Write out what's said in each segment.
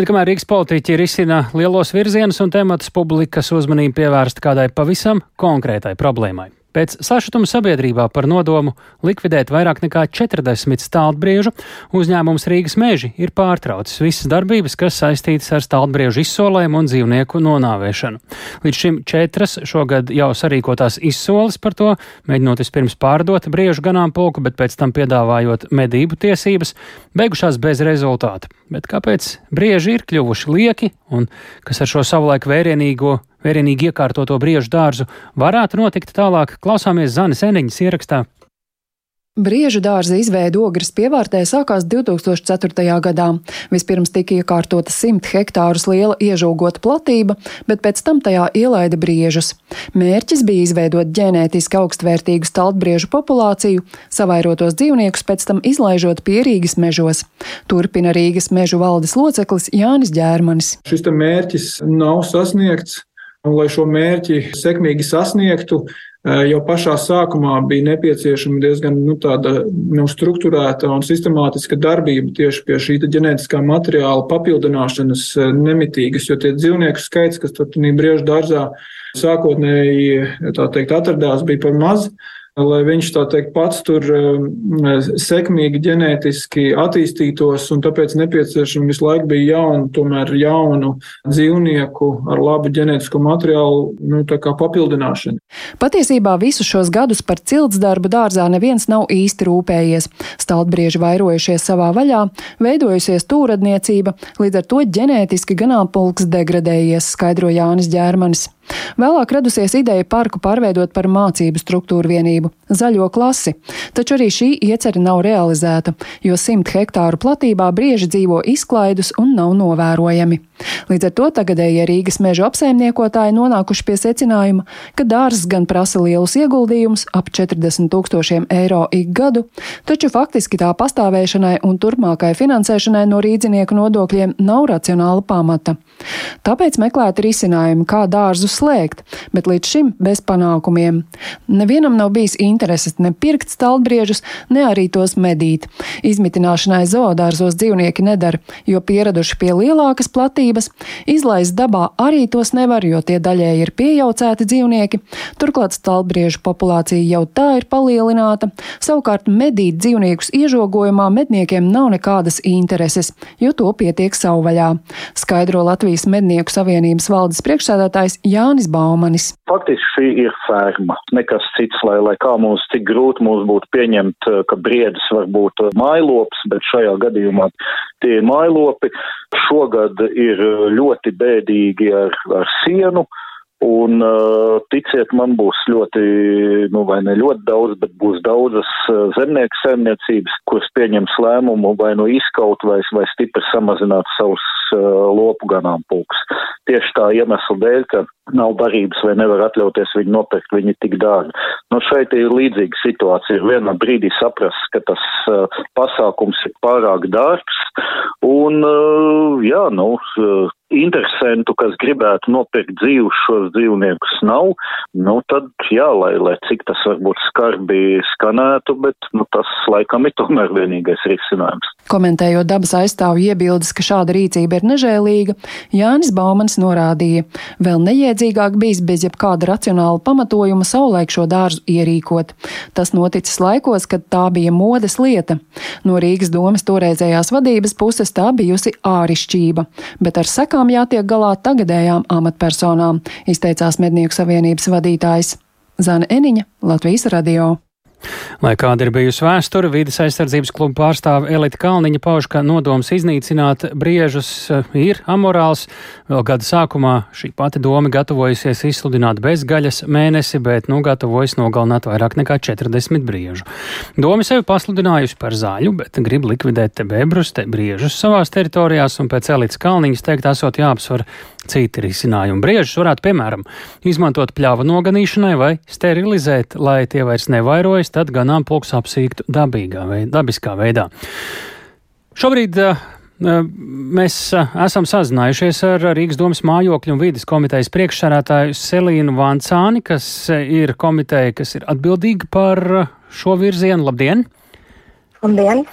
Bet kamēr Rīgas politiķi risina lielos virzienus un tematus, publikas uzmanība pievērsta kādai pavisam konkrētai problēmai. Pēc sašutuma sabiedrībā par nodomu likvidēt vairāk nekā 40 stāvbriežu uzņēmums Rīgas meži ir pārtraucis visas darbības, kas saistītas ar stāvbriežu izsolēm un dzīvnieku nonāvēšanu. Līdz šim četras šogad jau sarīkotās izsoles par to, mēģinot vispirms pārdot briežu ganāmpulku, bet pēc tam piedāvājot medību tiesības, beigušās bez rezultāta. Bet kāpēc brieži ir kļuvuši lieki un kas ar šo savulaik vērienīgo vērienīgi iekārtoto briežu dārzu varētu notikt tālāk, klausāmies Zanes Eniņas ierakstā. Briežu dārza izveide ogres pievārtē sākās 2004. gadā. Vispirms tika iekārtota 100 hektārus liela iežogota platība, bet pēc tam tajā ielaida briežus. Mērķis bija izveidot ģenētiski augstvērtīgu staltbriežu populāciju, savairotos dzīvniekus pēc tam izlaižot pierīgas mežos. Turpina Rīgas mežu valdes loceklis Jānis Ģērmanis. Šis mērķis nav sasniegts. Un, lai šo mērķi sekmīgi sasniegtu, eh, jau pašā sākumā bija nepieciešama diezgan nu, tāda nu, struktūrēta un sistemātiska darbība tieši pie šī ģenētiskā materiāla papildināšanas eh, nemitīgas, jo tie dzīvnieku skaits, kas tur briežu dārzā sākotnēji teikt, atradās, bija par maz lai viņš tā teikt pats tur um, sekmīgi ģenētiski attīstītos, un tāpēc nepieciešama visu laiku bija jauna, tomēr jaunu dzīvnieku ar labu ģenētisko materiālu nu, papildināšana. Patiesībā visus šos gadus par cilts darbu dārzā neviens nav īsti rūpējies. Staltbrieži vairojušies savā vaļā, veidojusies tūradniecība, līdz ar to ģenētiski ganāmpulks degradējies, skaidro Jānis Ģērmanis. Vēlāk radusies ideja parku pārveidot par mācību struktūru vienību - zaļo klasi, taču arī šī iecerē nav realizēta, jo simt hektāru platībā brieži dzīvo izklaidus un nav novērojami. Līdz ar to tagadējie Rīgas meža apsaimniekotāji nonākuši pie secinājuma, ka dārzs gan prasa lielus ieguldījumus - ap 40 tūkstošiem eiro ik gadu, taču faktiski tā pastāvēšanai un turpmākai finansēšanai no rīdzinieku nodokļiem nav racionāla pamata. Tāpēc meklēt risinājumu, kā dārzu slēgt, bet līdz šim bez panākumiem. Nevienam nav bijis intereses ne pirkt stalbriežus, ne arī tos medīt. Izmitināšanai zoodārzos dzīvnieki nedara, jo pieraduši pie lielākas platības. Izlaist dabā arī tos nevar, jo tie daļēji ir piejaucēti dzīvnieki. Turklāt stalbriežu populācija jau tā ir palielināta. Savukārt medīt dzīvniekus iežogojumā medniekiem nav nekādas intereses, jo to pietiek savvaļā. Skaidro Latvijas mednieku savienības valdes priekšsēdētājs Jānis Baumanis. Faktiski šī ir ferma, nekas cits, lai, lai kā mums cik grūti mums būtu pieņemt, ka briedis var būt mailops, bet šajā gadījumā tie ir mailopi. Šogad ir ļoti bēdīgi ar, ar sienu. Un, uh, ticiet, man būs ļoti, nu, vai ne ļoti daudz, bet būs daudzas uh, zemnieku saimniecības, kuras pieņems lēmumu vai nu izkaut vai, vai stipri samazināt savus uh, lopu ganāmpulks. Tieši tā iemesla dēļ, ka nav barības vai nevar atļauties viņu nopirkt, viņi tik dārgi. Nu, šeit ir līdzīga situācija. Vienā brīdī saprast, ka tas uh, pasākums ir pārāk dārgs, un, uh, jā, nu, interesantu, kas gribētu nopirkt dzīvus šos dzīvniekus nav, nu tad jā, lai, lai cik tas varbūt skarbi skanētu, bet nu, tas laikam ir tomēr vienīgais risinājums. Komentējot dabas aizstāvju iebildes, ka šāda rīcība ir nežēlīga, Jānis Baumans norādīja, vēl neiedzīgāk bijis bez jebkāda racionāla pamatojuma saulēk šo dārzu ierīkot. Tas noticis laikos, kad tā bija modes lieta. No Rīgas domas toreizējās vadības puses tā bijusi ārišķība, bet ar sekām sekām jātiek galā tagadējām amatpersonām, izteicās Mednieku savienības vadītājs Zana Eniņa, Latvijas radio. Lai kāda ir bijusi vēsture, vidas aizsardzības kluba pārstāve Elita Kalniņa pauž, ka nodoms iznīcināt briežus eh, ir amorāls. Vēl gada sākumā šī pati doma gatavojusies izsludināt bezgaļas mēnesi, bet nu gatavojas nogalināt vairāk nekā 40 briežu. Doma sevi pasludinājusi par zaļu, bet grib likvidēt te bebrus, te briežus savās teritorijās, un pēc Elitas Kalniņas teikt, esot jāapsver citi risinājumi. Briežus varētu, piemēram, izmantot pļāva noganīšanai vai sterilizēt, lai tie vairs nevairojas, tad ganāmpulks apsīktu dabīgā veidā, dabiskā veidā. Šobrīd uh, Mēs esam sazinājušies ar Rīgas domas mājokļu un vīdes komitejas priekšsarētāju Selīnu Vancāni, kas ir komiteja, kas ir atbildīga par šo virzienu. Labdien! Labdien!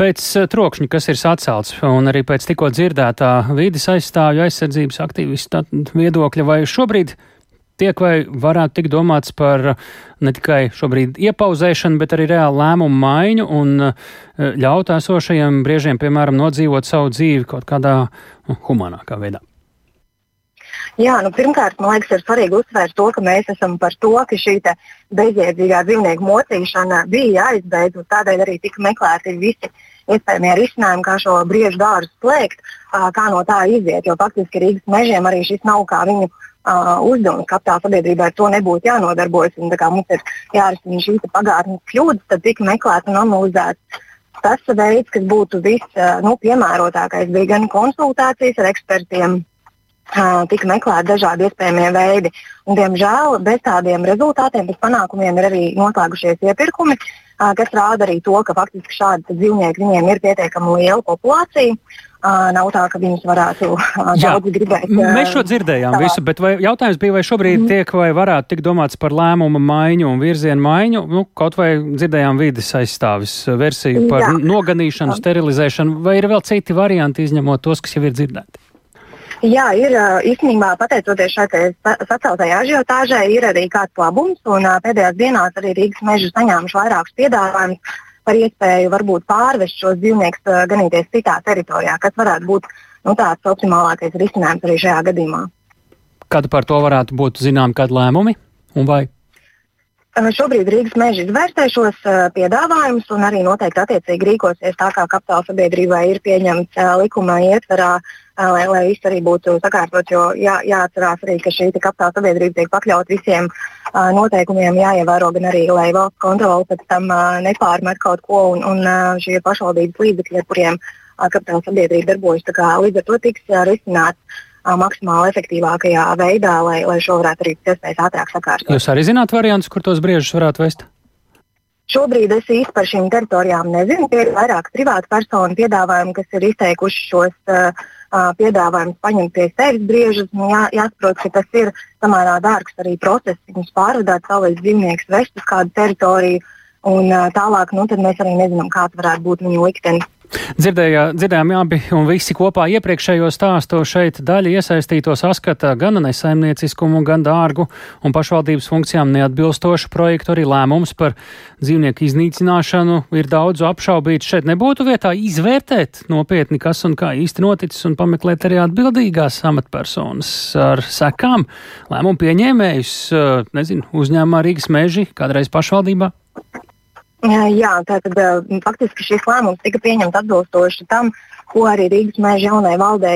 Pēc eh, trokšņa, kas ir sacelts, un arī pēc tikko dzirdētā vidas aizstāvju aizsardzības aktīvistu viedokļa, vai šobrīd tiek vai varētu tikt domāts par eh, ne tikai šobrīd iepauzēšanu, bet arī reālu lēmumu maiņu un eh, ļaut esošajiem briežiem, piemēram, nodzīvot savu dzīvi kaut kādā nu, humanākā veidā? Jā, nu, pirmkārt, man liekas, ir svarīgi uzsvērt to, ka mēs esam par to, ka šī bezjēdzīgā dzīvnieku mocīšana bija jāizbeidz, un tādēļ arī tika meklēti visi iespējamie risinājumi, kā šo briežu dārzu slēgt, kā no tā iziet. Jo faktiski Rīgas mežiem arī šis nav kā viņu uh, uzdevums. Kapitāla sabiedrībai ar to nebūtu jānodarbojas. Un, mums ir jārisina šīs pagātnes kļūdas, tad tika meklēts un analizēts. Tas veids, kas būtu vispiemērotākais, bija gan konsultācijas ar ekspertiem, tika meklēti dažādi iespējamie veidi. Un, diemžēl bez tādiem rezultātiem, bez panākumiem ir arī noslēgušies iepirkumi, kas rāda arī to, ka faktiski šādi dzīvnieki viņiem ir pietiekami liela populācija. Nav tā, ka viņus varētu daudz gribēt. Mēs šo dzirdējām tā. visu, bet vai, jautājums bija, vai šobrīd mm. tiek vai varētu tikt domāts par lēmumu maiņu un virzienu maiņu? Nu, kaut vai dzirdējām vides aizstāvis versiju par Jā. noganīšanu, sterilizēšanu, vai ir vēl citi varianti izņemot tos, kas jau ir dzirdēti? Jā, ir īstenībā pateicoties šai saceltajai ažiotāžai, ir arī kāds labums. Un, pēdējās dienās arī Rīgas meža saņēmuši vairākus piedāvājumus par iespēju varbūt pārvest šos dzīvniekus ganīties citā teritorijā, kas varētu būt nu, tāds optimālākais risinājums arī šajā gadījumā. Kad par to varētu būt zinām kādi lēmumi un vai? Šobrīd Rīgas meža izvērtē šos piedāvājumus un arī noteikti attiecīgi rīkosies tā, kā kapitāla sabiedrībai ir pieņemts likuma ietverā, lai, lai viss arī būtu sakārtots. Jo jā, jāatcerās arī, ka šī kapitāla sabiedrība tiek pakļauta visiem noteikumiem, jāievēro gan arī, lai valsts kontrole pēc tam nepārmet kaut ko un, un šie pašvaldības līdzekļi, ar kuriem kapitāla sabiedrība darbojas, līdz ar to tiks risināts maksimāli efektīvākajā veidā, lai, lai šo varētu arī pēc iespējas ātrāk sakārtot. Jūs arī zināt variantus, kur tos briežus varētu vest? Šobrīd es īsti par šīm teritorijām nezinu. Tie ir vairāk privāti personu piedāvājumi, kas ir izteikuši šos uh, piedāvājumus paņemt pie sevis briežus. Jā, jāsaprot, ka tas ir samērā dārgs arī process. Viņus pārvadāt savus dzīvniekus, vest uz kādu teritoriju. Un, uh, tālāk nu, mēs arī nezinām, kāds varētu būt viņu liktenis. Dzirdējā, dzirdējām abi un visi kopā iepriekšējo stāstu šeit daļa iesaistīto saskata gan nesaimnieciskumu, gan dārgu un pašvaldības funkcijām neatbilstošu projektu. Arī lēmums par dzīvnieku iznīcināšanu ir daudz apšaubīts. Šeit nebūtu vietā izvērtēt nopietni, kas un kā īsti noticis, un pameklēt arī atbildīgās amatpersonas ar sekām, lēmumu pieņēmējus, nezinu, uzņēmumā Rīgas meži, kādreiz pašvaldībā. Jā, tātad faktiski šis lēmums tika pieņemts atbilstoši tam, ko arī Rīgas mēža jaunai valdē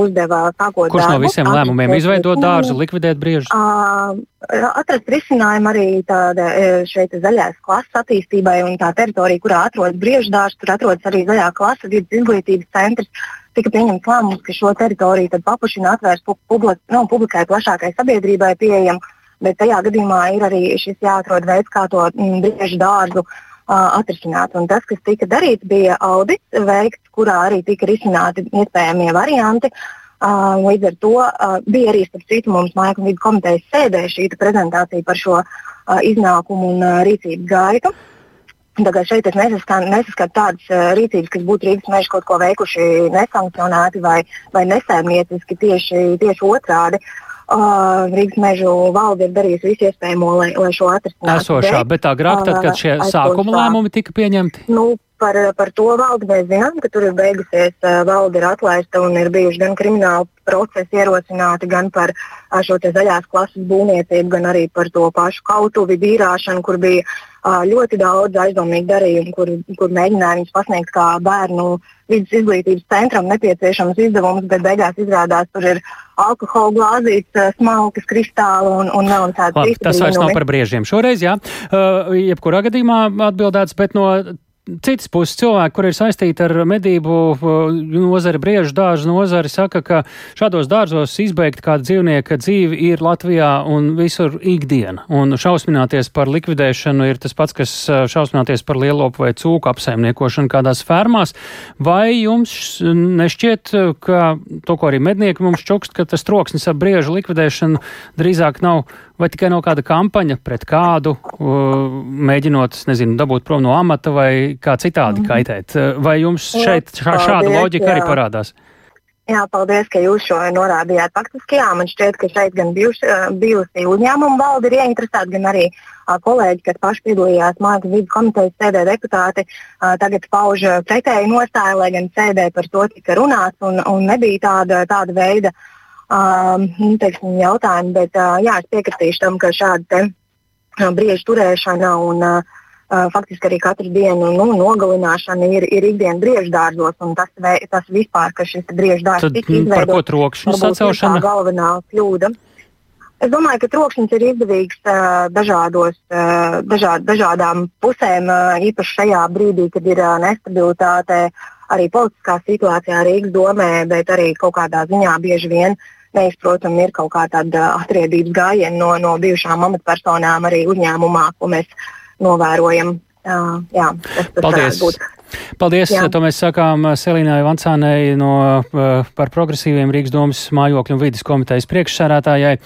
uzdeva sākot. Kurš no visiem lēmumiem izveidot dārzu, likvidēt briežus? Atrast risinājumu arī tāda šeit zaļās klases attīstībai un tā teritorija, kurā atrodas briežu dārzs, tur atrodas arī zaļā klasa vidas izglītības centrs. Tika pieņemts lēmums, ka šo teritoriju paplašina atvērs publik, nu, publikai plašākai sabiedrībai pieejam, bet tajā gadījumā ir arī šis jāatrod veids, kā to briežu dārzu uh, atrisināt. Un tas, kas tika darīts, bija audits veikts, kurā arī tika risināti iespējamie varianti. Uh, līdz ar to uh, bija arī starp citu mums Mājas un Vidu komitejas sēdē šī prezentācija par šo uh, iznākumu un uh, rīcības gaitu. Tagad šeit es nesaskatu, nesaskatu tādas uh, rīcības, kas būtu Rīgas meža kaut ko veikuši nesankcionēti vai, vai nesēmnieciski, tieši, tieši otrādi. Uh, Uh, Rīgas mežu valde ir darījusi visu iespējamo, lai, lai šo atrisinātu. Esošā, bet agrāk, tad, kad šie sākuma lēmumi tika pieņemti? Nu, par, par to valdi mēs zinām, ka tur ir beigusies, valde ir atlaista un ir bijuši gan krimināli procesi ierosināti, gan par šo zaļās klases būvniecību, gan arī par to pašu kautuvi dīrāšanu, kur bija ļoti daudz aizdomīgu darījumu, kur, kur mēģināja viņus pasniegt kā bērnu vidus izglītības centram nepieciešams izdevums, bet beigās izrādās, tur ir alkohola glāzītes, smalkas, kristāli un, un vēl tādas lietas. Tas vairs nav par briežiem šoreiz, jā. Uh, jebkurā gadījumā atbildēts, bet no citas puses cilvēki, kur ir saistīti ar medību nozari, briežu dārzu nozari, saka, ka šādos dārzos izbeigt kādu dzīvnieku dzīvi ir Latvijā un visur ikdiena. Un šausmināties par likvidēšanu ir tas pats, kas šausmināties par lielopu vai cūku apsaimniekošanu kādās fermās. Vai jums nešķiet, ka to, ko arī mednieki mums čukst, ka tas troksnis ap briežu likvidēšanu drīzāk nav vai tikai no kāda kampaņa pret kādu, mēģinot, nezinu, dabūt prom no amata vai kā citādi mhm. kaitēt. Vai jums šeit šā, šāda loģika arī parādās? Jā, paldies, ka jūs šo norādījāt. Faktiski, jā, man šķiet, ka šeit gan bijuši, bijusi uzņēmuma valde ir ieinteresēta, gan arī a, kolēģi, kas paši piedalījās Mājas vidas komitejas sēdē deputāti, a, tagad pauž pretēju nostāju, lai gan sēdē par to tika runāts un, un nebija tāda, tāda veida a, nu, teiksim, jautājumi. Bet jā, es piekritīšu tam, ka šāda brieža turēšana un uh, faktiski arī katru dienu nu, nogalināšana ir, ir ikdienas brieždārzos. Tas, vei, tas vispār, ka šis brieždārzs tika izveidots, atcelšana? Tā galvenā kļūda. Es domāju, ka trokšņs ir izdevīgs uh, dažādos, uh, dažād, dažādām pusēm, uh, īpaši šajā brīdī, kad ir uh, nestabilitāte arī politiskā situācijā Rīgas domē, bet arī kaut kādā ziņā bieži vien neizprotami ir kaut kā tāda atriebības gājiena no, no bijušām amatpersonām arī uzņēmumā, ko mēs novērojam. Uh, jā, tas, tas Paldies! Paldies! Jā. To mēs sakām Selīnai Vancānei no, par progresīviem Rīgas domas mājokļu un vidas komitejas priekšsārātājai.